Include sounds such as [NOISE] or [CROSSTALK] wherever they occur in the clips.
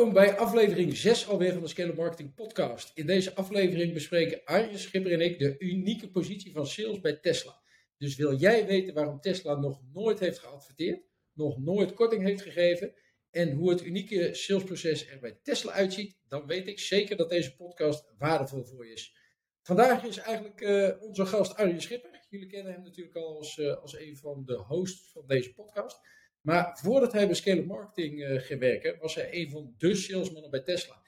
Welkom bij aflevering 6 alweer van de Scale Marketing Podcast. In deze aflevering bespreken Arjen Schipper en ik de unieke positie van sales bij Tesla. Dus wil jij weten waarom Tesla nog nooit heeft geadverteerd, nog nooit korting heeft gegeven en hoe het unieke salesproces er bij Tesla uitziet, dan weet ik zeker dat deze podcast waardevol voor je is. Vandaag is eigenlijk uh, onze gast Arjen Schipper. Jullie kennen hem natuurlijk al als, uh, als een van de hosts van deze podcast. Maar voordat hij bij Scale Marketing uh, ging werken, was hij een van de salesmannen bij Tesla.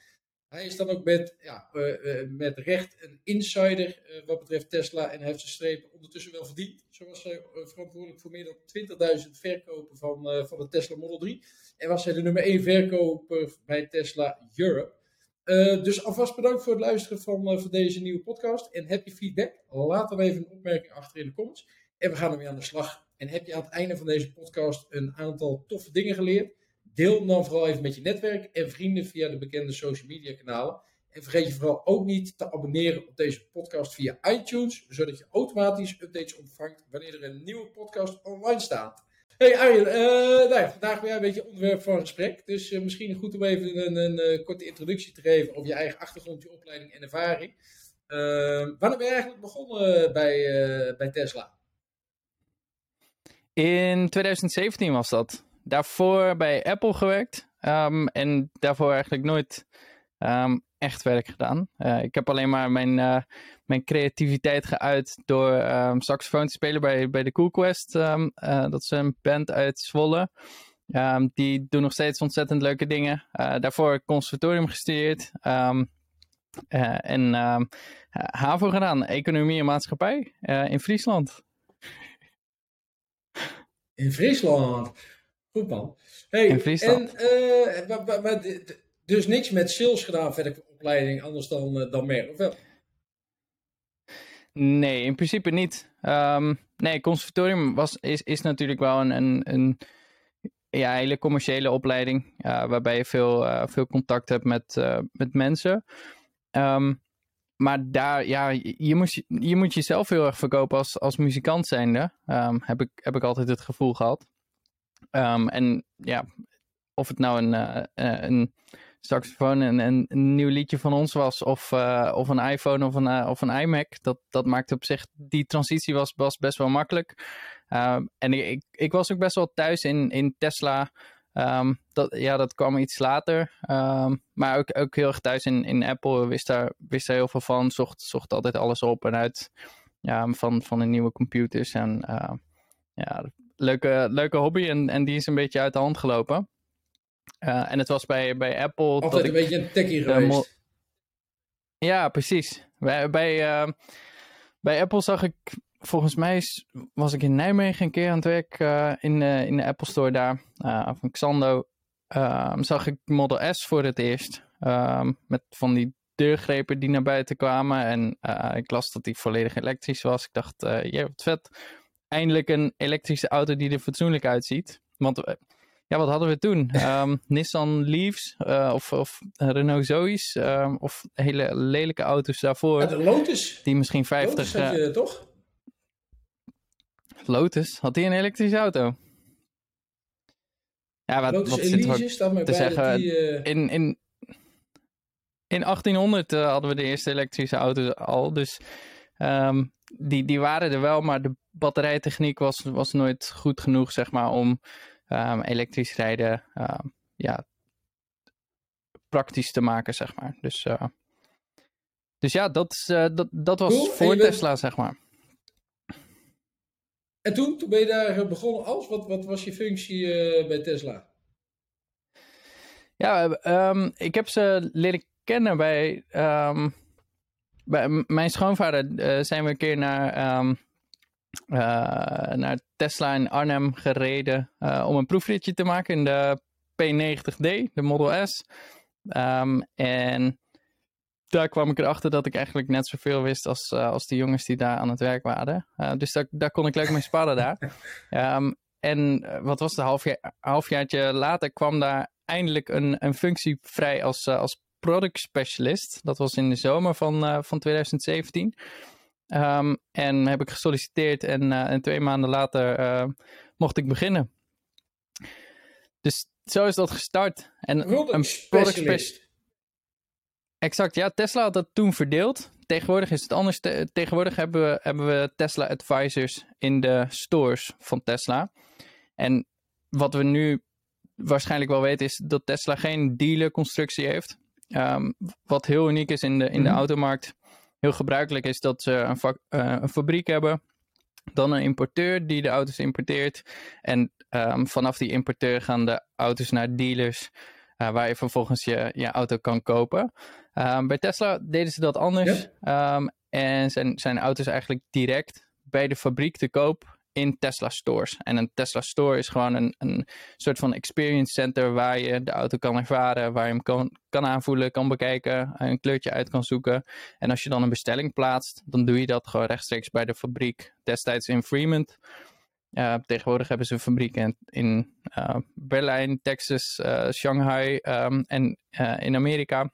Hij is dan ook met, ja, uh, uh, met recht een insider wat betreft Tesla en hij heeft zijn streep ondertussen wel verdiend. Zo was hij verantwoordelijk voor meer dan 20.000 verkopen van, van de Tesla Model 3. En was hij de nummer 1 verkoper bij Tesla Europe. dus alvast bedankt voor het luisteren van, van deze nieuwe podcast. En heb je feedback? Laat dan even een opmerking achter in de comments. En we gaan ermee aan de slag. En heb je aan het einde van deze podcast een aantal toffe dingen geleerd? Deel hem dan vooral even met je netwerk en vrienden via de bekende social media kanalen. En vergeet je vooral ook niet te abonneren op deze podcast via iTunes, zodat je automatisch updates ontvangt wanneer er een nieuwe podcast online staat. Hey Arjen, uh, nou vandaag weer een beetje onderwerp van gesprek. Dus uh, misschien goed om even een, een, korte introductie te geven over je eigen achtergrond, je opleiding en ervaring. wanneer ben je eigenlijk begonnen bij, bij Tesla? In 2017 was dat. Daarvoor bij Apple gewerkt. Um, en daarvoor eigenlijk nooit um, echt werk gedaan. Uh, ik heb alleen maar mijn, uh, mijn creativiteit geuit door um, saxofoon te spelen bij, bij de Cool Quest. Uh, dat is een band uit Zwolle. die doen nog steeds ontzettend leuke dingen. Daarvoor conservatorium gestudeerd. en HAVO gedaan, economie en maatschappij in Friesland. In Friesland. Goed man. Hey, in Friesland. En, maar, maar, dus niks met sales gedaan verder opleiding, anders dan, uh, dan meer, of wel? Nee, in principe niet. Um, nee, conservatorium was, is, is natuurlijk wel een, een, een ja, hele commerciële opleiding. Uh, waarbij je veel, uh, veel contact hebt met, uh, met mensen. Um, maar daar, ja, je moet, je moet jezelf heel erg verkopen als, als muzikant zijnde. Um, heb, ik, heb ik altijd het gevoel gehad. Um, en ja, of het nou een, uh, een saxofoon en een, nieuw liedje van ons was, of, uh, of een iPhone of een, of een iMac, dat, dat maakte op zich, die transitie was, was best wel makkelijk. Um, en ik, ik was ook best wel thuis in, in Tesla. Um, dat, ja, dat kwam iets later. Um, maar ook, ook heel erg thuis in, in Apple wist daar, wist daar heel veel van. Zocht, zocht altijd alles op en uit ja, van, van de nieuwe computers. En uh, ja, leuke, leuke hobby. En, en die is een beetje uit de hand gelopen. Uh, en het was bij, bij Apple. Altijd een beetje een techie geweest. Ja, precies. Bij, bij, uh, bij Apple zag ik volgens mij was ik in Nijmegen een keer aan het werk uh, in, uh, in de Apple Store daar, uh, van Xando. Ehm, zag ik Model S voor het eerst. Um, met van die deurgrepen die naar buiten kwamen. En ik las dat die volledig elektrisch was. Ik dacht, ja, wat vet. Eindelijk een elektrische auto die er fatsoenlijk uitziet. Want ja, wat hadden we toen? Um, [LAUGHS] Nissan Leafs of, of Renault Zoe's of hele lelijke auto's daarvoor. Ja, de Lotus. Die misschien 50... Lotus had je, toch? Lotus, had hij een elektrische auto? Ja, wat, Lotus wat Elise staat mij te bij zeggen, die, uh... in, in, in 1800 uh, hadden we de eerste elektrische auto's al, dus um, die, die waren er wel, maar de batterijtechniek was, was nooit goed genoeg, zeg maar, om um, elektrisch rijden um, ja, praktisch te maken, zeg maar. Dus, uh, dus ja, dat, dat, dat was cool. voor Tesla, bent... zeg maar. En toen, toen ben je daar begonnen als? Wat, wat was je functie uh, bij Tesla? Ja, um, ik heb ze leren kennen bij, um, bij mijn schoonvader. Uh, zijn we een keer naar, uh, naar Tesla in Arnhem gereden om een proefritje te maken in de P90D, de Model S. en daar kwam ik erachter dat ik eigenlijk net zoveel wist als, uh, als die jongens die daar aan het werk waren. Uh, dus daar, daar kon ik leuk mee sparren daar. Um, [LAUGHS] en uh, wat was het, halfjaar, halfjaartje later kwam daar eindelijk een, een functie vrij als, als product specialist. Dat was in de zomer van, van 2017. Um, en heb ik gesolliciteerd en, en twee maanden later mocht ik beginnen. Dus zo is dat gestart. En Product een specialist. Exact, ja. Tesla had dat toen verdeeld. Tegenwoordig is het anders. Te- tegenwoordig hebben we, hebben we Tesla Advisors in de stores van Tesla. En wat we nu waarschijnlijk wel weten is dat Tesla geen dealerconstructie heeft. Ehm, wat heel uniek is in de, in de Mhm. automarkt. Heel gebruikelijk is dat ze een, vak- eh, een fabriek hebben. Dan een importeur die de auto's importeert. En ehm, vanaf die importeur gaan de auto's naar dealers. Eh, waar je vervolgens je, je auto kan kopen. Ehm, bij Tesla deden ze dat anders. Ehm, en zijn, zijn auto's eigenlijk direct bij de fabriek te koop in Tesla stores. En een Tesla store is gewoon een, een soort van experience center waar je de auto kan ervaren, waar je hem kan, kan aanvoelen, kan bekijken, een kleurtje uit kan zoeken. En als je dan een bestelling plaatst, dan doe je dat gewoon rechtstreeks bij de fabriek. Destijds in Fremont. Tegenwoordig hebben ze een fabriek in, uh, Berlijn, Texas, uh, Shanghai um, en uh, in Amerika.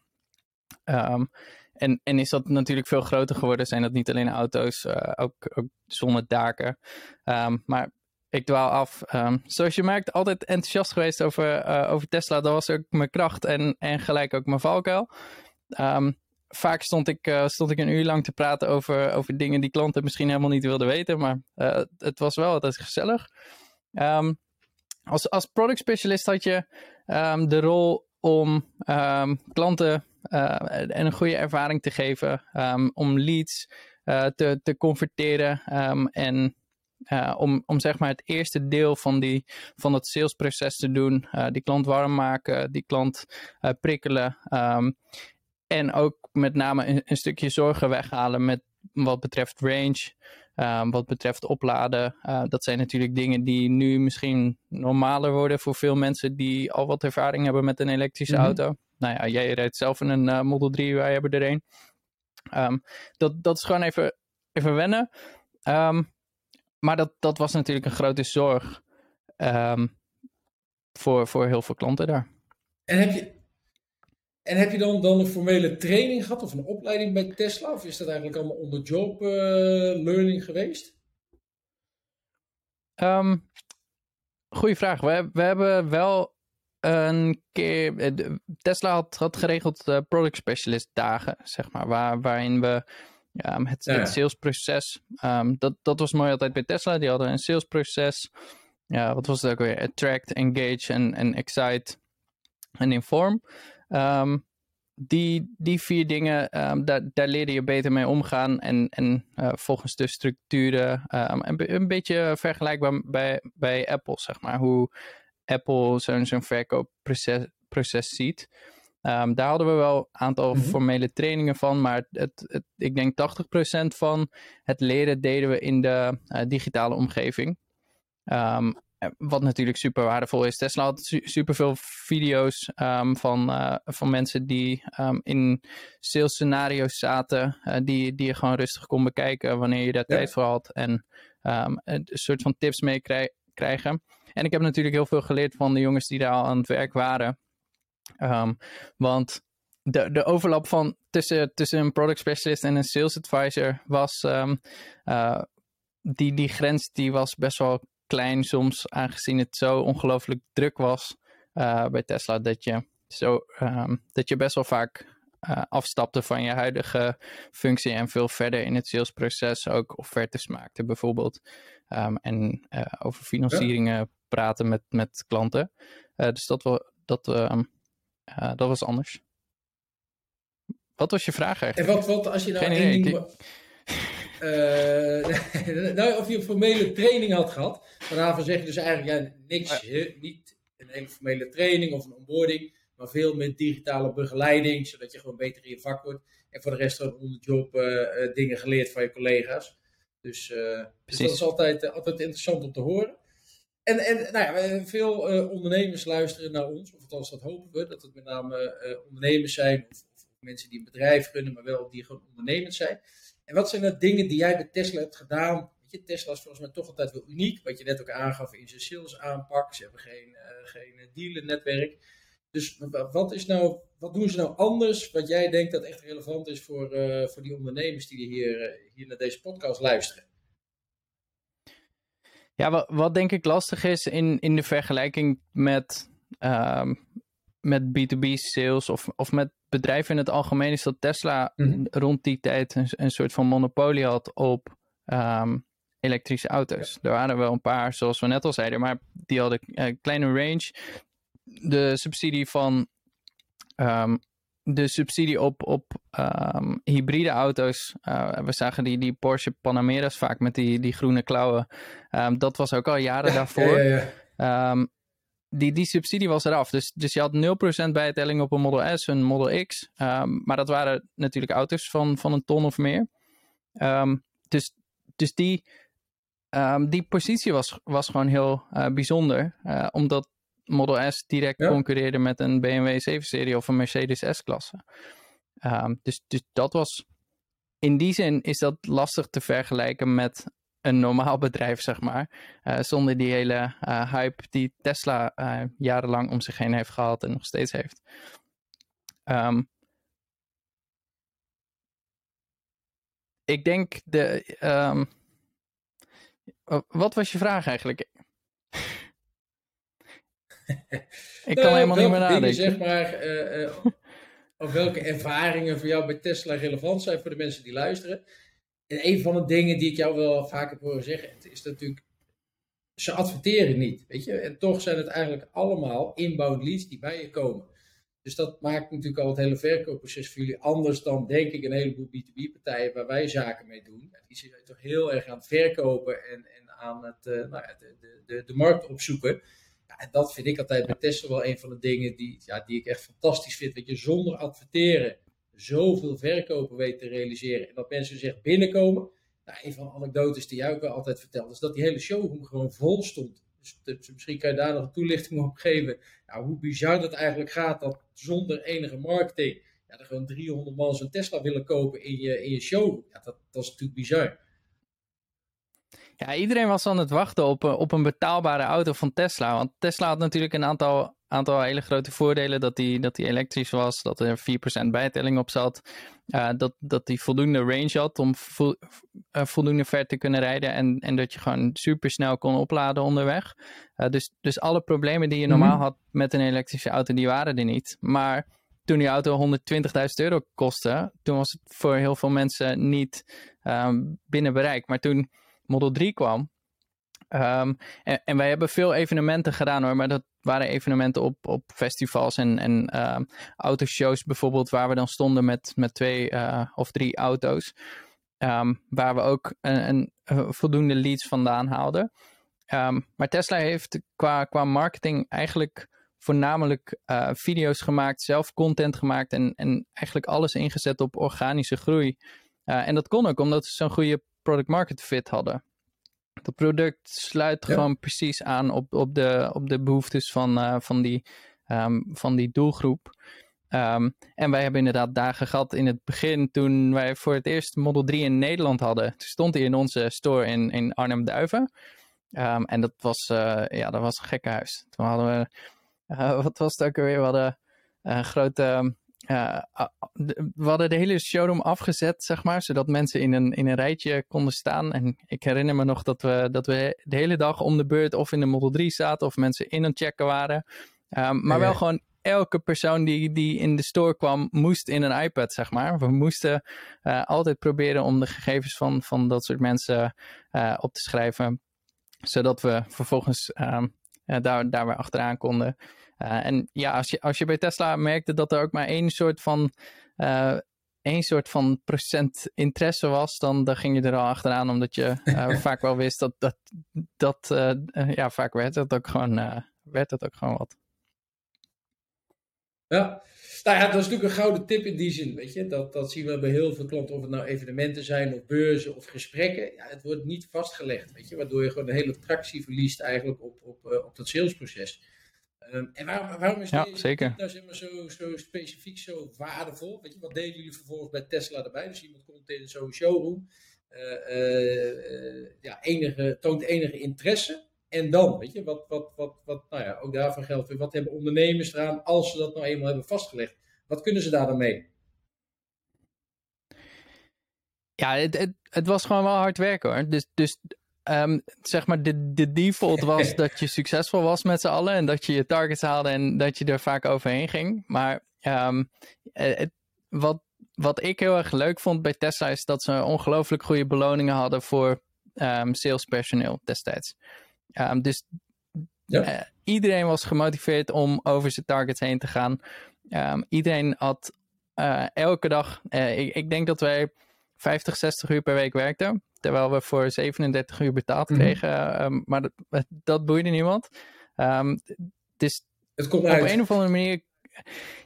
Um, en, en is dat natuurlijk veel groter geworden. Zijn dat niet alleen auto's, ook, ook zonder daken. Um, maar ik dwaal af. Zoals je merkt, altijd enthousiast geweest over, over Tesla. Dat was ook mijn kracht en, en gelijk ook mijn valkuil. Vaak stond ik, uh, stond ik een uur lang te praten over, over dingen die klanten misschien helemaal niet wilden weten. Maar uh, het was wel altijd gezellig. Um, als, als product specialist had je um, de rol om um, klanten uh, een goede ervaring te geven. Om leads te, te converteren. en om, om zeg maar het eerste deel van, die, van het salesproces te doen. Die klant warm maken, die klant uh, prikkelen. En ook met name een, een, stukje zorgen weghalen met wat betreft range. Um, wat betreft opladen. Uh, dat zijn natuurlijk dingen die nu misschien normaler worden voor veel mensen die al wat ervaring hebben met een elektrische mm -hmm. auto. Nou ja, jij rijdt zelf in een uh, Model 3, wij hebben er een. Um, dat, dat is gewoon even, even wennen. Um, maar dat, dat was natuurlijk een grote zorg voor, voor heel veel klanten daar. En heb je, en heb je dan, dan een formele training gehad of een opleiding bij Tesla? Of is dat eigenlijk allemaal onder job uh, learning geweest? Um, goeie vraag. We, we hebben wel een keer. eh, Tesla had, had geregeld uh, product specialist dagen, zeg maar, waar, waarin we het, ja. het salesproces. Um, dat, dat was mooi altijd bij Tesla. Die hadden een salesproces. Ja, wat was het ook weer? Attract, engage en, en excite en inform. Um, die, die vier dingen, um, daar, daar leerde je beter mee omgaan. En, en uh, volgens de structuren. Um, een, een, beetje vergelijkbaar bij, bij Apple, zeg maar. Hoe Apple zo'n zo'n verkoopproces proces ziet. Um, daar hadden we wel een aantal mm -hmm. formele trainingen van. Maar het, het, ik denk 80% van het leren deden we in de uh, digitale omgeving. Um, wat natuurlijk super waardevol is. Tesla had su super veel video's um, van, uh, van mensen die um, in sales scenario's zaten. Uh, die, die je gewoon rustig kon bekijken wanneer je daar ja. tijd voor had. En um, een soort van tips mee krij krijgen. En ik heb natuurlijk heel veel geleerd van de jongens die daar al aan het werk waren. want de, de overlap van tussen, tussen een product specialist en een sales advisor was. Uh, die, die grens die was best wel klein soms, aangezien het zo ongelooflijk druk was uh, bij Tesla, dat je, zo, um, dat je best wel vaak uh, afstapte van je huidige functie en veel verder in het salesproces ook offertes maakte bijvoorbeeld. Um, en uh, over financieringen ja. praten met, met klanten. dus dat, wel, dat, um, dat was anders. Wat was je vraag eigenlijk? En wat, wat als je nou één ding... Ik... [LAUGHS] Uh, [LAUGHS] nou, of je een formele training had gehad. Daarvan zeg je dus eigenlijk ja, niks, niet een hele formele training of een onboarding, maar veel met digitale begeleiding, zodat je gewoon beter in je vak wordt. En voor de rest gewoon on the job uh, uh, dingen geleerd van je collega's. Dus, dus dat is altijd, altijd interessant om te horen. En, en nou ja, veel ondernemers luisteren naar ons, of althans dat hopen we, dat het met name ondernemers zijn, of, of, mensen die een bedrijf runnen, maar wel die gewoon ondernemend zijn. En wat zijn de dingen die jij bij Tesla hebt gedaan? Je, Tesla is volgens mij toch altijd wel uniek. Wat je net ook aangaf in zijn sales aanpak. Ze hebben geen, uh, geen dealernetwerk. Dus wat, is nou, wat doen ze nou anders? Wat jij denkt dat echt relevant is voor, uh, voor die ondernemers die hier, uh, hier naar deze podcast luisteren? Ja, wat, wat denk ik lastig is in, in de vergelijking met ehm, met B2B sales of, of met bedrijven in het algemeen is dat Tesla Mhm. rond die tijd een, een soort van monopolie had op ehm, elektrische auto's. Er waren wel een paar, zoals we net al zeiden, maar die hadden een kleine range. De subsidie van ehm, de subsidie op, op ehm, hybride auto's. eh, we zagen die, die Porsche Panameras vaak met die, die groene klauwen. Dat was ook al jaren daarvoor. Ja, ja, ja. Die, die subsidie was eraf. Dus, dus je had 0% bijtelling op een Model S, een Model X. Ehm, maar dat waren natuurlijk auto's van, van een ton of meer. Ehm, dus dus die, ehm, die positie was, was gewoon heel eh, bijzonder. eh, omdat Model S direct Ja. concurreerde met een BMW 7-serie of een Mercedes S-klasse. Dus, dus dat was... In die zin is dat lastig te vergelijken met een normaal [LAUGHS] bedrijf, zeg maar. Eh, zonder die hele eh, hype die Tesla eh, jarenlang om zich heen heeft gehad en nog steeds heeft. Ehm, ik denk de. wa- wat was je vraag eigenlijk? ik kan Nou, helemaal niet meer nadenken. zeg maar, of welke ervaringen voor jou bij Tesla relevant zijn voor de mensen die luisteren. En een van de dingen die ik jou wel vaak heb horen zeggen, is natuurlijk, ze adverteren niet, weet je. En toch zijn het eigenlijk allemaal inbound leads die bij je komen. Dus dat maakt natuurlijk al het hele verkoopproces voor jullie anders dan, denk ik, een heleboel B2B-partijen waar wij zaken mee doen. Die zijn toch heel erg aan het verkopen en, en aan het, eh, nou ja, de, de, de, markt opzoeken. Ja, en dat vind ik altijd bij Tesla wel een van de dingen die, ja, die ik echt fantastisch vind. Dat je zonder adverteren zoveel verkopen weet te realiseren. En dat mensen zich binnenkomen. Nou, een van de anekdotes die jij ook altijd vertelt, is dat die hele showroom gewoon vol stond. Dus, dus misschien kan je daar nog een toelichting op geven. Nou, hoe bizar dat eigenlijk gaat dat zonder enige marketing. Ja, er gewoon 300 man zo'n Tesla willen kopen in je, in je showroom. Ja, dat, dat is natuurlijk bizar. Ja, iedereen was aan het wachten op, een- op een betaalbare auto van Tesla. Want Tesla had natuurlijk een aantal, aantal hele grote voordelen. Dat die, dat die elektrisch was, dat er 4% bijtelling op zat. eh, dat, dat die voldoende range had om vo- eh, voldoende ver te kunnen rijden. En, en dat je gewoon super snel kon opladen onderweg. Eh, dus, dus alle problemen die je normaal Mhm. had met een elektrische auto, die waren er niet. Maar toen die auto 120.000 euro kostte, toen was het voor heel veel mensen niet ehm, binnen bereik. Maar toen Model 3 kwam. Ehm, en, wij hebben veel evenementen gedaan hoor, maar dat waren evenementen op, op festivals en, en ehm, autoshows bijvoorbeeld, waar we dan stonden met, met twee eh, of drie auto's. Ehm, waar we ook een, een, eh, voldoende leads vandaan haalden. Maar Tesla heeft qua, qua marketing eigenlijk voornamelijk eh, video's gemaakt, zelf content gemaakt en, en eigenlijk alles ingezet op organische groei. En dat kon ook omdat ze zo'n goede product market fit hadden. Dat product sluit Ja. gewoon precies aan op, op, de, op de behoeftes van, eh, van, die, ehm, van die doelgroep. Ehm, en wij hebben inderdaad dagen gehad in het begin toen wij voor het eerst Model 3 in Nederland hadden. Toen stond hij in onze store in, in Arnhem-Duiven. Ehm, en dat was, eh, ja, dat was een gekke huis. Toen hadden we, eh, [LAUGHS] wat was het ook alweer? We hadden een grote, eh, ah, we hadden de hele showroom afgezet, zeg maar, zodat mensen in een, in een rijtje konden staan. En ik herinner me nog dat we, dat we de hele dag om de beurt of in de Model 3 zaten of mensen in het checken waren. Ehm, maar Ja, wel gewoon elke persoon die, die in de store kwam, moest in een iPad, zeg maar. We moesten eh, altijd proberen om de gegevens van, van dat soort mensen eh, op te schrijven, zodat we vervolgens ehm, eh, daar, daar weer achteraan konden. Eh, en ja, als je, als je bij Tesla merkte dat er ook maar één soort van, eh, één soort van procent interesse was, dan, dan ging je er al achteraan, omdat je [LAUGHS] eh, vaak wel wist dat, dat, dat ja, vaak werd het ook gewoon, werd het ook gewoon wat. Ja, nou ja, dat is natuurlijk een gouden tip in die zin, weet je. Dat, dat zien we bij heel veel klanten, of het nou evenementen zijn, of beurzen, of gesprekken. Ja, het wordt niet vastgelegd, weet je. Waardoor je gewoon een hele tractie verliest eigenlijk op, op, op dat salesproces. Ehm, en waarom, waarom is Ja, deze zeker. nou zeg maar zo, zo specifiek, zo waardevol? Weet je, wat deden jullie vervolgens bij Tesla erbij? Dus iemand komt in zo'n showroom, eh, eh, ja, enige, toont enige interesse. En dan, weet je, wat, wat, wat, wat, nou ja, ook daarvan geldt weer, wat hebben ondernemers eraan als ze dat nou eenmaal hebben vastgelegd? Wat kunnen ze daar dan mee? Ja, het, het, het was gewoon wel hard werken hoor. Dus, dus ehm, zeg maar, de, de default was [LAUGHS] dat je succesvol was met z'n allen en dat je je targets haalde en dat je er vaak overheen ging. Maar ehm, het, wat, wat ik heel erg leuk vond bij Tesla is dat ze ongelooflijk goede beloningen hadden voor um, salespersoneel destijds. dus ja. Eh, iedereen was gemotiveerd om over zijn targets heen te gaan. iedereen had uh, elke dag, uh, ik, ik, denk dat wij 50, 60 uur per week werkten. Terwijl we voor 37 uur betaald mhm. kregen. Mm maar dat, dat boeide niemand. Um, dus het komt op uit. een of andere manier.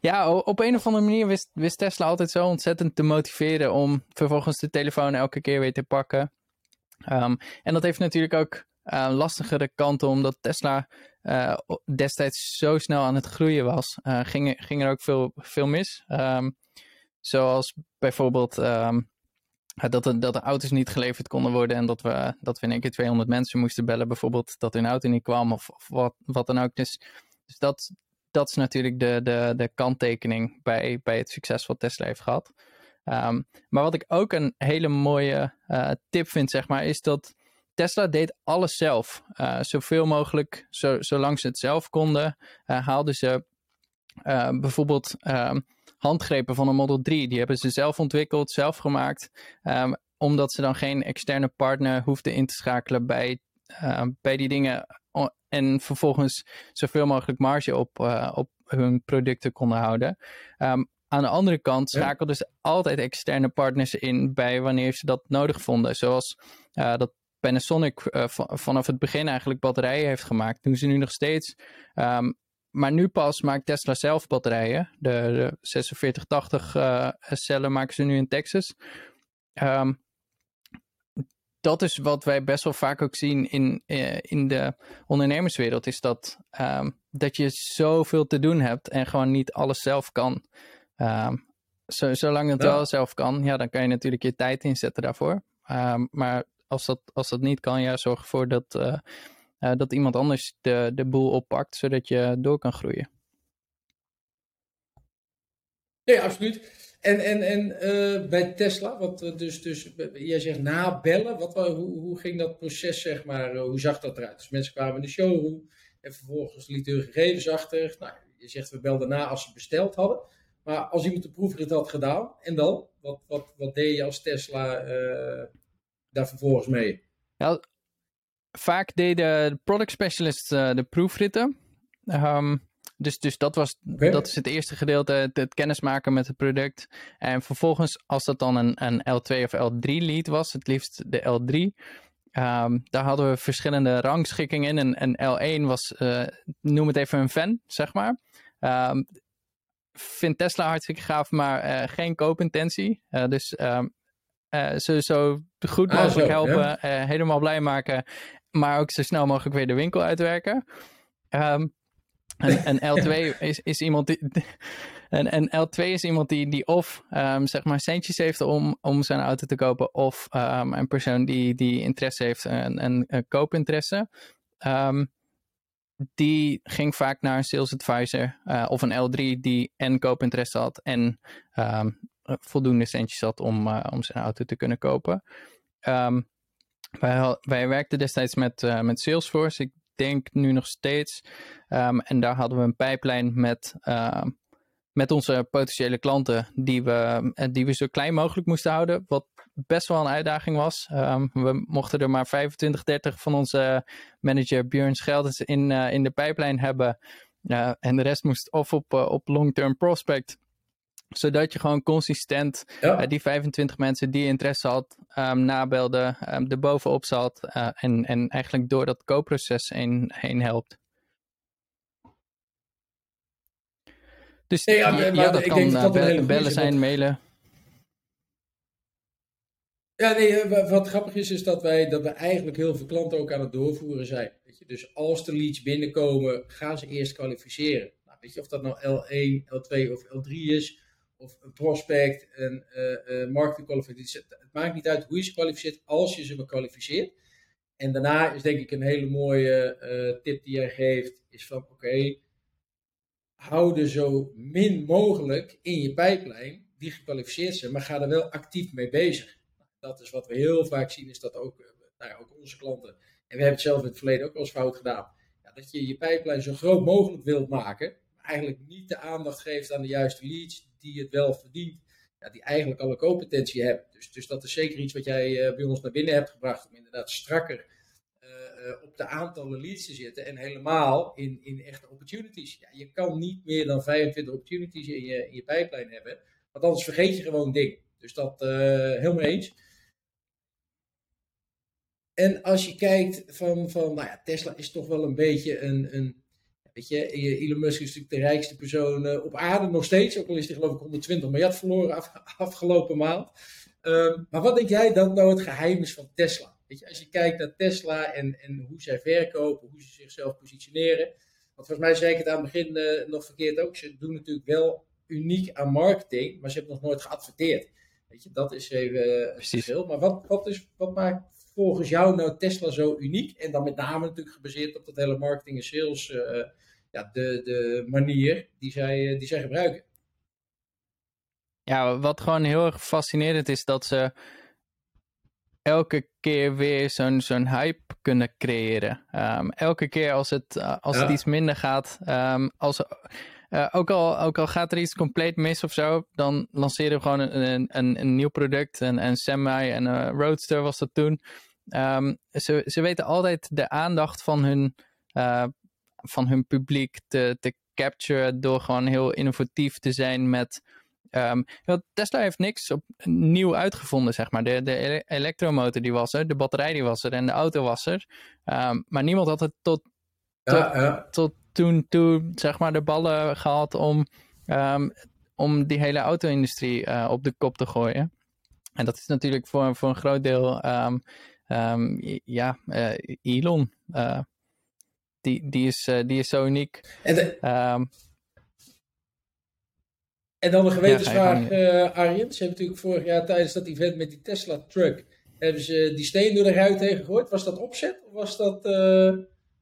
Ja, op een of andere manier wist, wist Tesla altijd zo ontzettend te motiveren om vervolgens de telefoon elke keer weer te pakken. Um, en dat heeft natuurlijk ook uh, lastigere kanten, omdat Tesla uh, destijds zo snel aan het groeien was, uh, ging, ging er ook veel, veel mis. Um, zoals bijvoorbeeld um, dat, dat de auto's niet geleverd konden worden en dat we, dat we in één keer 200 mensen moesten bellen, bijvoorbeeld dat hun auto niet kwam of, wat, wat dan ook. Dus, dus dat, dat is natuurlijk de, de, de kanttekening bij, bij het succes wat Tesla heeft gehad. Um, maar wat ik ook een hele mooie uh, tip vind, zeg maar, is dat Tesla deed alles zelf. Uh, zoveel mogelijk, zo, zolang ze het zelf konden, uh, haalden ze bijvoorbeeld um, handgrepen van een Model 3. Die hebben ze zelf ontwikkeld, zelf gemaakt. Um, omdat ze dan geen externe partner hoefden in te schakelen bij, bij die dingen. En vervolgens zoveel mogelijk marge op, op hun producten konden houden. Um, aan de andere kant schakelden ze altijd externe partners in bij wanneer ze dat nodig vonden. Zoals uh, dat Panasonic uh, vanaf het begin eigenlijk batterijen heeft gemaakt. Doen ze nu nog steeds. Um, maar nu pas maakt Tesla zelf batterijen. De, de 4680 uh, cellen maken ze nu in Texas. Um, dat is wat wij best wel vaak ook zien in, uh, in de ondernemerswereld. Is dat, um, dat je zoveel te doen hebt en gewoon niet alles zelf kan. Um, zo, zolang het ja. wel zelf kan, ja, dan kan je natuurlijk je tijd inzetten daarvoor. Maar als dat, als dat niet kan, ja, zorg ervoor dat, uh, uh, dat iemand anders de, de boel oppakt, zodat je door kan groeien. Nee, absoluut. En, en, en uh, bij Tesla, wat dus, dus jij zegt nabellen, wat, hoe, hoe ging dat proces, zeg maar, hoe zag dat eruit? Dus mensen kwamen in de showroom en vervolgens lieten hun gegevens achter. Nou, je zegt we belden na als ze besteld hadden. Maar als iemand de proefrit had gedaan, en dan? Wat, wat, wat deed je als Tesla uh, daar vervolgens mee? Ja, vaak deden de product specialists uh, de proefritten. Um, dus, dus dat, was, okay. dat is het eerste gedeelte, het, het, kennismaken met het product. En vervolgens, als dat dan een, een L2 of L3 lead was, het liefst de L3, um, daar hadden we verschillende rangschikkingen in. En, en L1 was, uh, noem het even een fan, zeg maar. Um, vind Tesla hartstikke gaaf, maar uh, geen koopintentie. Uh, dus um, uh, zo, zo goed mogelijk ah, zo, helpen, ja. helemaal blij maken, maar ook zo snel mogelijk weer de winkel uitwerken. Um, en, en, [LAUGHS] L2 is, is iemand die. En, en L2 is iemand die, die of um, zeg maar centjes heeft om, om zijn auto te kopen, of um, een persoon die, die interesse heeft, een, een, een koopinteresse. Um, die ging vaak naar een sales advisor uh, of een L3 die en koopinteresse had en voldoende centjes had om, uh, om zijn auto te kunnen kopen. Wij, wij werkten destijds met, uh, met Salesforce, ik denk nu nog steeds. Um, en daar hadden we een pijplijn met, met onze potentiële klanten die we, die we zo klein mogelijk moesten houden. Wat best wel een uitdaging was. Um, we mochten er maar 25, 30 van onze manager Björn Scheldens in, uh, in de pijplijn hebben. En de rest moest of op, op long-term prospect. Zodat je gewoon consistent ja. die 25 mensen die interesse had, um, nabelde, um, er bovenop zat en, en eigenlijk door dat koopproces heen, heen helpt. Dus nee, ja, ja, ja, dat kan dat bellen, bellen zijn, mailen. Ja, nee, wat grappig is, is dat wij, dat we eigenlijk heel veel klanten ook aan het doorvoeren zijn. Weet je? Dus als de leads binnenkomen, gaan ze eerst kwalificeren. Nou, weet je, of dat nou L1, L2 of L3 is, of een prospect, een uh, uh, marketingkwalificatie. Het maakt niet uit hoe je ze kwalificeert, als je ze maar kwalificeert. En daarna is denk ik een hele mooie uh, tip die jij geeft, is van oké, hou er zo min mogelijk in je pijplijn die gekwalificeerd zijn, maar ga er wel actief mee bezig dat is wat we heel vaak zien, is dat ook nou ook onze klanten, en we hebben het zelf in het verleden ook wel eens fout gedaan, ja, dat je je pijplijn zo groot mogelijk wilt maken, maar eigenlijk niet de aandacht geeft aan de juiste leads die het wel verdient, ja, die eigenlijk alle competentie hebben. Dus, dus dat is zeker iets wat jij uh, bij ons naar binnen hebt gebracht, om inderdaad strakker uh, op de aantallen leads te zitten en helemaal in, in echte opportunities. Ja, je kan niet meer dan 25 opportunities in je, in je pijplijn hebben, want anders vergeet je gewoon dingen. Dus dat helemaal eens. En als je kijkt van, van nou ja, Tesla is toch wel een beetje een, een weet je, Elon Musk is natuurlijk de rijkste persoon op aarde nog steeds, ook al is hij geloof ik 120 miljard verloren af, [LAUGHS] afgelopen maand. Um, maar wat denk jij dat nou het geheim is van Tesla? Weet je, als je kijkt naar Tesla en, en hoe zij verkopen, hoe ze zichzelf positioneren. Want volgens mij zei ik het aan het begin uh, nog verkeerd ook. Ze doen natuurlijk wel uniek aan marketing, maar ze hebben nog nooit geadverteerd. Weet je, dat is even uh, verschil. Maar wat, wat, is, wat maakt volgens jou nou Tesla zo uniek? En dan met name natuurlijk gebaseerd op dat hele marketing en sales, uh, ja, de, de manier die zij, die zij gebruiken. Ja, wat gewoon heel erg fascinerend is, dat ze elke keer weer zo'n zo'n hype kunnen creëren. Um, elke keer als het, uh, als ja. het iets minder gaat, um, als, uh, ook, al, ook al gaat er iets compleet mis of zo, dan lanceren we gewoon een, een, een nieuw product. Een, een Semi en een Roadster was dat toen. Um, ze, ze weten altijd de aandacht van hun, uh, van hun publiek te, te capturen door gewoon heel innovatief te zijn met Um, Tesla heeft niks op, nieuw uitgevonden, zeg maar. De, de elektromotor die was er, de batterij die was er en de auto was er. Um, maar niemand had het tot, tot, ja, ja. tot toen toe, zeg maar, de ballen gehad om, um, om die hele auto-industrie uh, op de kop te gooien. En dat is natuurlijk voor, voor een groot deel, ja, uh, Elon. Uh, die, die, is, die is zo uniek. En de, en dan een gewetensvraag, ja, Arjen. Ze hebben natuurlijk vorig jaar tijdens dat event met die Tesla truck, hebben ze die steen door de ruit heen gegooid. Was dat opzet of was dat,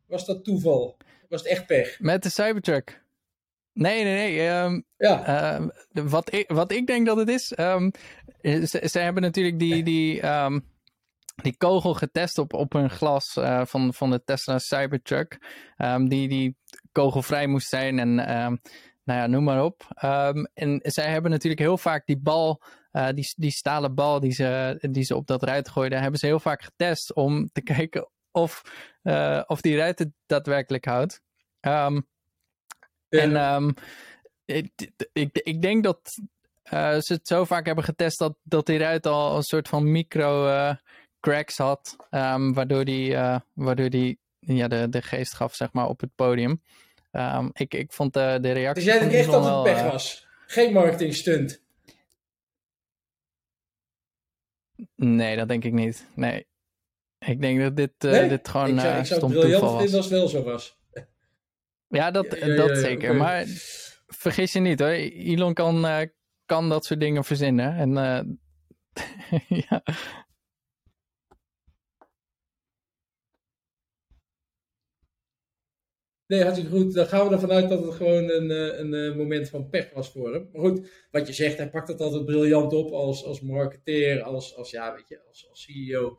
was dat toeval? Was het echt pech? Met de Cybertruck? Nee, nee, nee. Um, ja. Uh, wat, ik, wat ik denk dat het is, um, ze, ze, hebben natuurlijk die, die, um, die kogel getest op, op hun glas uh, van, van de Tesla Cybertruck. die, die kogelvrij moest zijn en nou ja, noem maar op. En zij hebben natuurlijk heel vaak die bal, uh, die, die stalen bal die ze, die ze op dat ruit gooiden, hebben ze heel vaak getest om te [LAUGHS] kijken of, uh, of die ruit het daadwerkelijk houdt. Um, ja. En um, ik, ik, ik denk dat uh, ze het zo vaak hebben getest dat, dat die ruit al een soort van micro cracks had, waardoor die, waardoor die ja, de, de geest gaf zeg maar, op het podium. Um, ik, ik vond de, de reactie. Dus jij denkt echt dat het pech was? Geen marketing stunt? Nee, dat denk ik niet. Nee. Ik denk dat dit, nee? dit gewoon ik zou, ik zou stom briljant toeval was. vinden als het wel zo was. Ja, dat, ja, ja, dat zeker. Okay. Maar vergis je niet hoor. Elon kan, uh, kan dat soort dingen verzinnen. En [LAUGHS] ja, Nee, hartstikke goed. Dan gaan we ervan uit dat het gewoon een, een, moment van pech was voor hem. Maar goed, wat je zegt, hij pakt het altijd briljant op als, als marketeer, als, als, ja, weet je, als, als CEO.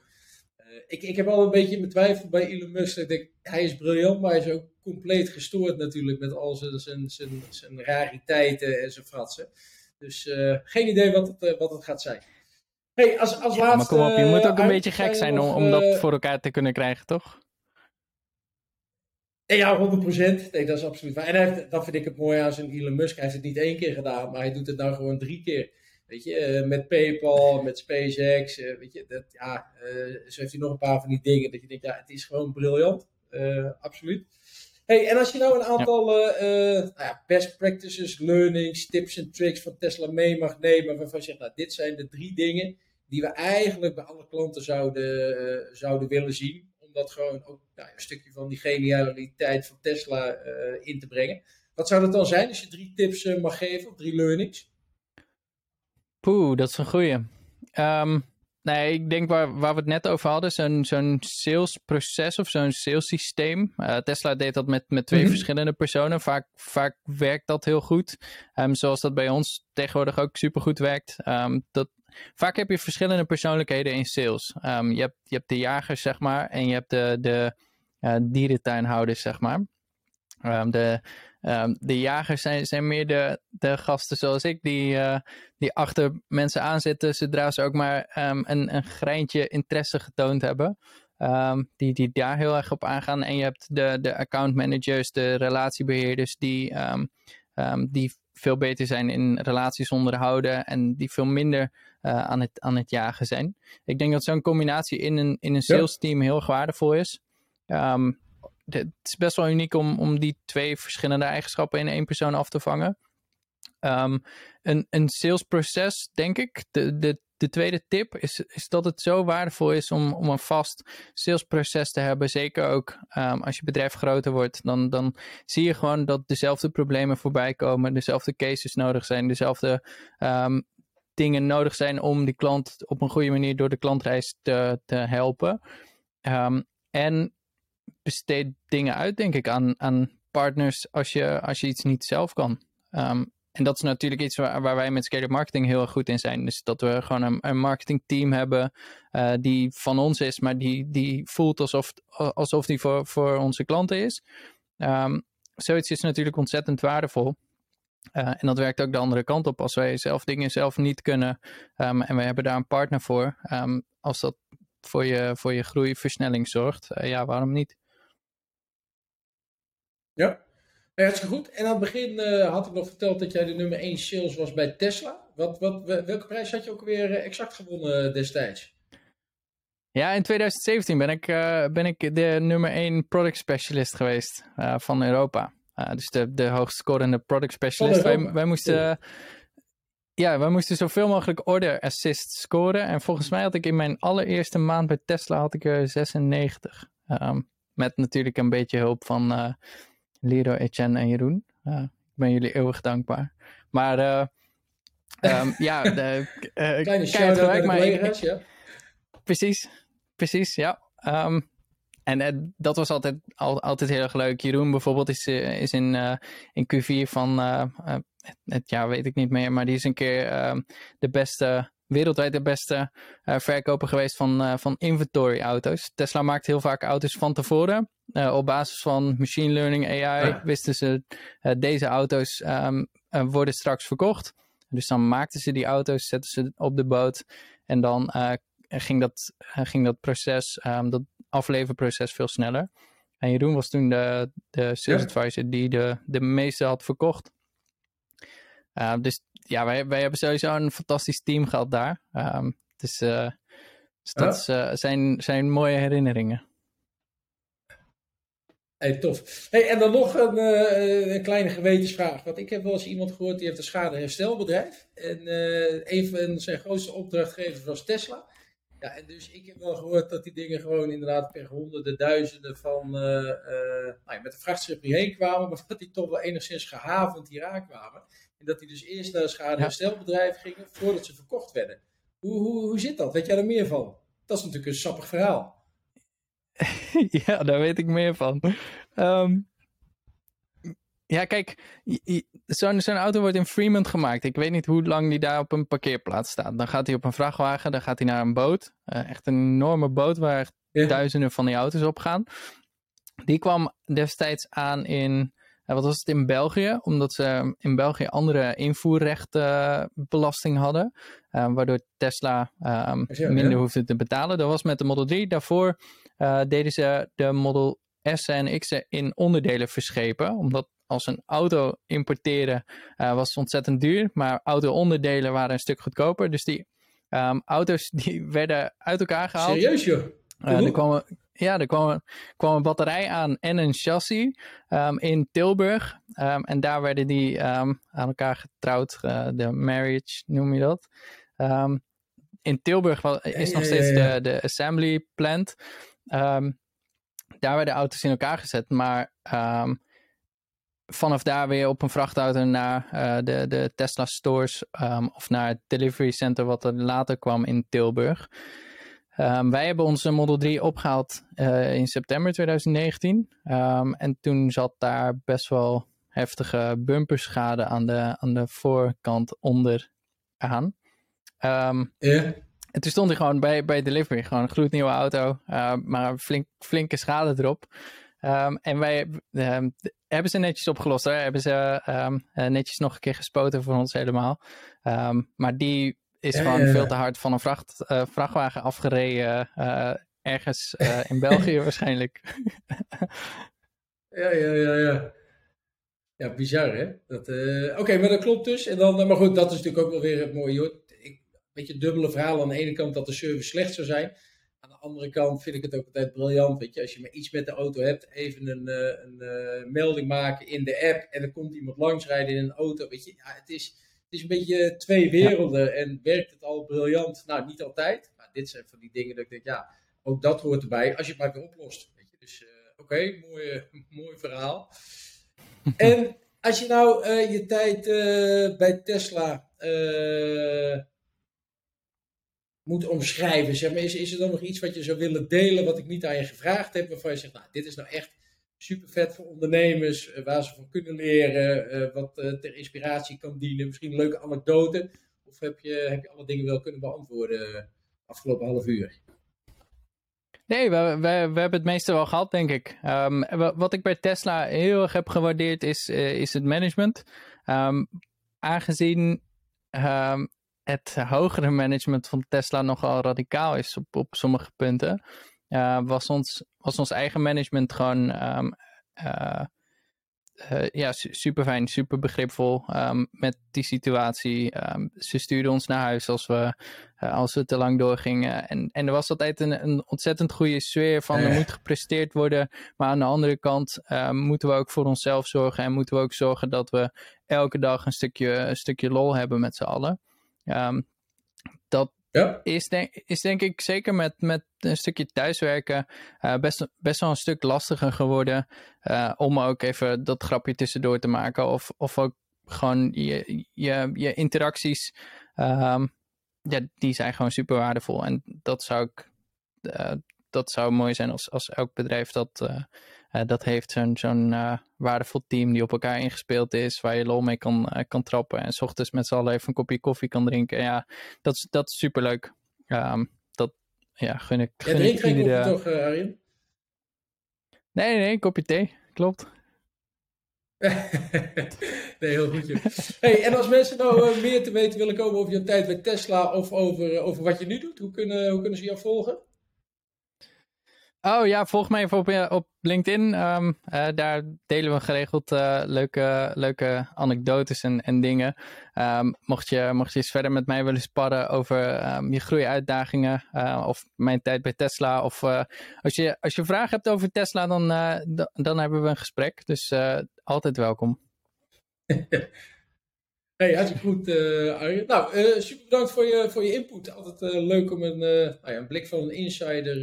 Uh, ik, ik heb al een beetje mijn twijfel bij Elon Musk. Ik denk, hij is briljant, maar hij is ook compleet gestoord natuurlijk met al zijn, zijn, zijn, zijn rariteiten en zijn fratsen. Dus uh, geen idee wat het, uh, wat het gaat zijn. Hey, als, als ja, laatste, maar kom op, je moet ook een beetje gek zijn om, om dat voor elkaar te kunnen krijgen, toch? Ja, 100%. Nee, dat is absoluut waar. En hij heeft, dat vind ik het mooi aan zijn Elon Musk. Hij heeft het niet één keer gedaan, maar hij doet het nou gewoon drie keer. Weet je, uh, met PayPal, met SpaceX. Uh, weet je, dat, ja, uh, zo heeft hij nog een paar van die dingen. Dat je denkt, ja, het is gewoon briljant. absoluut. Hey, en als je nou een aantal nou ja, best practices, learnings, tips en tricks van Tesla mee mag nemen. Waarvan je zegt, nou, dit zijn de drie dingen die we eigenlijk bij alle klanten zouden, zouden willen zien om dat gewoon ook nou, een stukje van die genialiteit van Tesla uh, in te brengen. Wat zou dat dan zijn als je drie tips mag geven of drie learnings? Poeh, dat is een goeie. Um, nee, ik denk waar, waar we het net over hadden, zo'n zo'n salesproces of zo'n salessysteem. Uh, Tesla deed dat met, met twee mm -hmm. verschillende personen. Vaak, vaak werkt dat heel goed. Um, zoals dat bij ons tegenwoordig ook supergoed werkt. Um, dat, vaak heb je verschillende persoonlijkheden in sales. Je, hebt, je hebt de jagers, zeg maar, en je hebt de, de uh, dierentuinhouders, zeg maar. De, um, de jagers zijn, zijn meer de, de gasten zoals ik, die, uh, die achter mensen aanzitten zodra ze ook maar een, een greintje interesse getoond hebben. Um, die, die daar heel erg op aangaan. En je hebt de, de account managers, de relatiebeheerders, die, um, um, die veel beter zijn in relaties onderhouden en die veel minder uh, aan, het, aan het jagen zijn. Ik denk dat zo'n combinatie in een, in een sales team heel erg waardevol is. Het is best wel uniek om, om die twee verschillende eigenschappen in één persoon af te vangen. Um, een, een salesproces, denk ik, de, de de tweede tip is, is dat het zo waardevol is om, om een vast salesproces te hebben. Zeker ook um, als je bedrijf groter wordt. Dan, dan zie je gewoon dat dezelfde problemen voorbij komen. Dezelfde cases nodig zijn. Dezelfde um, dingen nodig zijn om die klant op een goede manier door de klantreis te, te helpen. En besteed dingen uit, denk ik, aan, aan partners als je, als je iets niet zelf kan. Um, en dat is natuurlijk iets waar, waar wij met Scale Marketing heel erg goed in zijn. Dus dat we gewoon een, een marketingteam hebben uh, die van ons is, maar die, die voelt alsof, alsof die voor, voor onze klanten is. Um, zoiets is natuurlijk ontzettend waardevol. Uh, en dat werkt ook de andere kant op. Als wij zelf dingen zelf niet kunnen um, en we hebben daar een partner voor. Als dat voor je, voor je groeiversnelling zorgt, uh, ja, waarom niet? Ja, Hartstikke goed. En aan het begin uh, had ik nog verteld dat jij de nummer 1 sales was bij Tesla. Wat, wat, welke prijs had je ook weer eh, exact gewonnen eh, destijds? Ja, in 2017 ben ik, uh, ben ik de nummer 1 product specialist geweest uh, van Europa. Dus de, de hoogst scorende product specialist. Wij, wij, moesten, ja, wij moesten zoveel mogelijk order assist scoren. En volgens mij had ik in mijn allereerste maand bij Tesla had ik er 96. Um, met natuurlijk een beetje hulp van Lero, Etienne en Jeroen. Ik ben jullie eeuwig dankbaar. Maar uh, um, [LAUGHS] ja, de, uh, kleine shout-out maar collega's, ja. Precies, precies, ja. Um, en dat was altijd, al, altijd heel erg leuk. Jeroen bijvoorbeeld is, is in, in Q4 van het, het jaar weet ik niet meer, maar die is een keer ehm, de beste wereldwijd de beste verkoper geweest van, van inventory auto's. Tesla maakt heel vaak auto's van tevoren. Uh, op basis van machine learning, AI, wisten ze deze auto's um, worden straks verkocht. Dus dan maakten ze die auto's, zetten ze op de boot en dan ging, dat, ging dat proces, um, dat afleverproces veel sneller. En Jeroen was toen de, de sales advisor die de, de meeste had verkocht. Uh, dus ja, wij, wij hebben sowieso een fantastisch team gehad daar. Um, dus, uh, dus dat ja. uh, zijn, zijn mooie herinneringen. Hey, tof. Hey, en dan nog een, uh, een, kleine gewetensvraag. Want ik heb wel eens iemand gehoord die heeft een schadeherstelbedrijf. En een van zijn grootste opdrachtgevers was Tesla. Ja, en dus ik heb wel gehoord dat die dingen gewoon inderdaad per honderden, duizenden van nou ja, met de vrachtschip hierheen kwamen. Maar dat die toch wel enigszins gehavend hier aankwamen. En dat die dus eerst naar een schadeherstelbedrijf gingen voordat ze verkocht werden. Hoe, hoe, hoe zit dat? Weet jij er meer van? Dat is natuurlijk een sappig verhaal. [LAUGHS] ja, daar weet ik meer van. Um, ja, kijk, zo'n zo auto wordt in Fremont gemaakt. Ik weet niet hoe lang die daar op een parkeerplaats staat. Dan gaat hij op een vrachtwagen, dan gaat hij naar een boot. Uh, echt een enorme boot waar echt ja. duizenden van die auto's op gaan. Die kwam destijds aan in wat was het in België? Omdat ze in België andere invoerrechtbelasting hadden. Uh, waardoor Tesla um, minder hoefde te betalen. Dat was met de Model 3. Daarvoor uh, deden ze de Model S en X in onderdelen verschepen. Omdat als een auto importeren uh, was ontzettend duur. Maar auto-onderdelen waren een stuk goedkoper. Dus die um, auto's [LAUGHS] die werden uit elkaar gehaald. Serieus joh? Uh, er kwamen ja, er kwam, kwam een batterij aan en een chassis um, in Tilburg. Um, en daar werden die um, aan elkaar getrouwd. Uh, de marriage noem je dat. in Tilburg is nog steeds de, de assembly plant. daar werden auto's in elkaar gezet. Maar vanaf daar weer op een vrachtauto naar uh, de, de Tesla stores. of naar het delivery center wat er later kwam in Tilburg. Um, wij hebben onze Model 3 opgehaald uh, in september 2019. Um, ehm, en toen zat daar best wel heftige bumperschade aan de, aan de voorkant onder aan. Ehm, ja. En toen stond hij gewoon bij, bij delivery, gewoon een gloednieuwe auto, uh, maar flink, flinke schade erop. Um, en wij um, hebben ze netjes opgelost. Hè? Hebben ze um, netjes nog een keer gespoten voor ons helemaal. maar die is gewoon veel te hard van een vracht, uh, vrachtwagen afgereden. Uh, ergens in [LAUGHS] België waarschijnlijk. ja, ja, ja, ja. Ja, bizar hè. Oké, maar dat klopt dus. En dan, maar goed, dat is natuurlijk ook wel weer het mooie beetje dubbele verhaal. Aan de ene kant dat de service slecht zou zijn. Aan de andere kant vind ik het ook altijd briljant. Weet je, als je maar iets met de auto hebt, even een, een melding maken in de app. En er komt iemand langsrijden in een auto. Weet je, ja, het is, is een beetje twee werelden. En werkt het al briljant? Nou, niet altijd. Maar dit zijn van die dingen dat ik denk, ja, ook dat hoort erbij. Als je het maar weer oplost. Weet je. Dus uh, oké, okay, mooi, [LAUGHS] mooi verhaal. [LAUGHS] en als je nou je tijd bij Tesla moet omschrijven? Zeg maar, is, is er dan nog iets wat je zou willen delen wat ik niet aan je gevraagd heb, waarvan je zegt, nou, dit is nou echt super vet voor ondernemers, uh, waar ze van kunnen leren, uh, wat uh, ter inspiratie kan dienen, misschien leuke anekdote? Of heb je, heb je alle dingen wel kunnen beantwoorden afgelopen half uur? Nee, we, we, we hebben het meeste wel gehad, denk ik. Um, wat ik bij Tesla heel erg heb gewaardeerd is, is het management. Um, aangezien um, het hogere management van Tesla nogal radicaal is op, op sommige punten, was, ons, was ons eigen management gewoon um, uh, uh, ja, super fijn, super begripvol um, met die situatie. Um, ze stuurden ons naar huis als we, als we te lang doorgingen. En, en er was altijd een, een ontzettend goede sfeer van er moet gepresteerd worden. Maar aan de andere kant moeten we ook voor onszelf zorgen. En moeten we ook zorgen dat we elke dag een stukje, een stukje lol hebben met z'n allen. Um, dat ja. is, denk, ik zeker met, met een stukje thuiswerken uh, best, best wel een stuk lastiger geworden. Uh, om ook even dat grapje tussendoor te maken. Of, of ook gewoon je, je, je interacties. Um, ja, die zijn gewoon super waardevol. En dat zou ik. Uh, dat zou mooi zijn als, als elk bedrijf dat, uh, dat heeft zo'n zo'n uh, waardevol team die op elkaar ingespeeld is, waar je lol mee kan, uh, kan trappen en s ochtends met z'n allen even een kopje koffie kan drinken. Ja, dat is, dat is superleuk. Um, dat ja, gun ik. Gun ja, drink geen toch, Arjen? Nee, nee, een kopje thee, klopt. [LAUGHS] nee, heel goed. Hey, en als mensen nou meer te weten willen komen over je tijd bij Tesla of over, over wat je nu doet, hoe kunnen, hoe kunnen ze jou volgen? Oh ja, volg mij even op, eh, op LinkedIn. Um, uh, daar delen we geregeld uh, leuke, leuke anekdotes en, en dingen. Um, mocht, je, mocht je eens verder met mij willen sparren over um, je groeiuitdagingen uh, of mijn tijd bij Tesla. Of als, je, als je vragen hebt over Tesla, dan, dan hebben we een gesprek. Dus altijd welkom. [LAUGHS] Hey, hartstikke goed, uh, Arjen. Nou, uh, super bedankt voor je, voor je input. Altijd uh, leuk om een, nou ja, een blik van een insider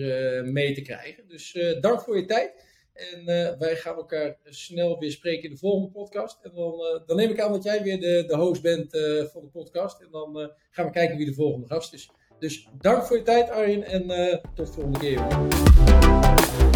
mee te krijgen. Dus dank voor je tijd. En wij gaan elkaar snel weer spreken in de volgende podcast. En dan, dan neem ik aan dat jij weer de, de host bent van de podcast. En dan gaan we kijken wie de volgende gast is. Dus dank voor je tijd, Arjen. En tot de volgende keer.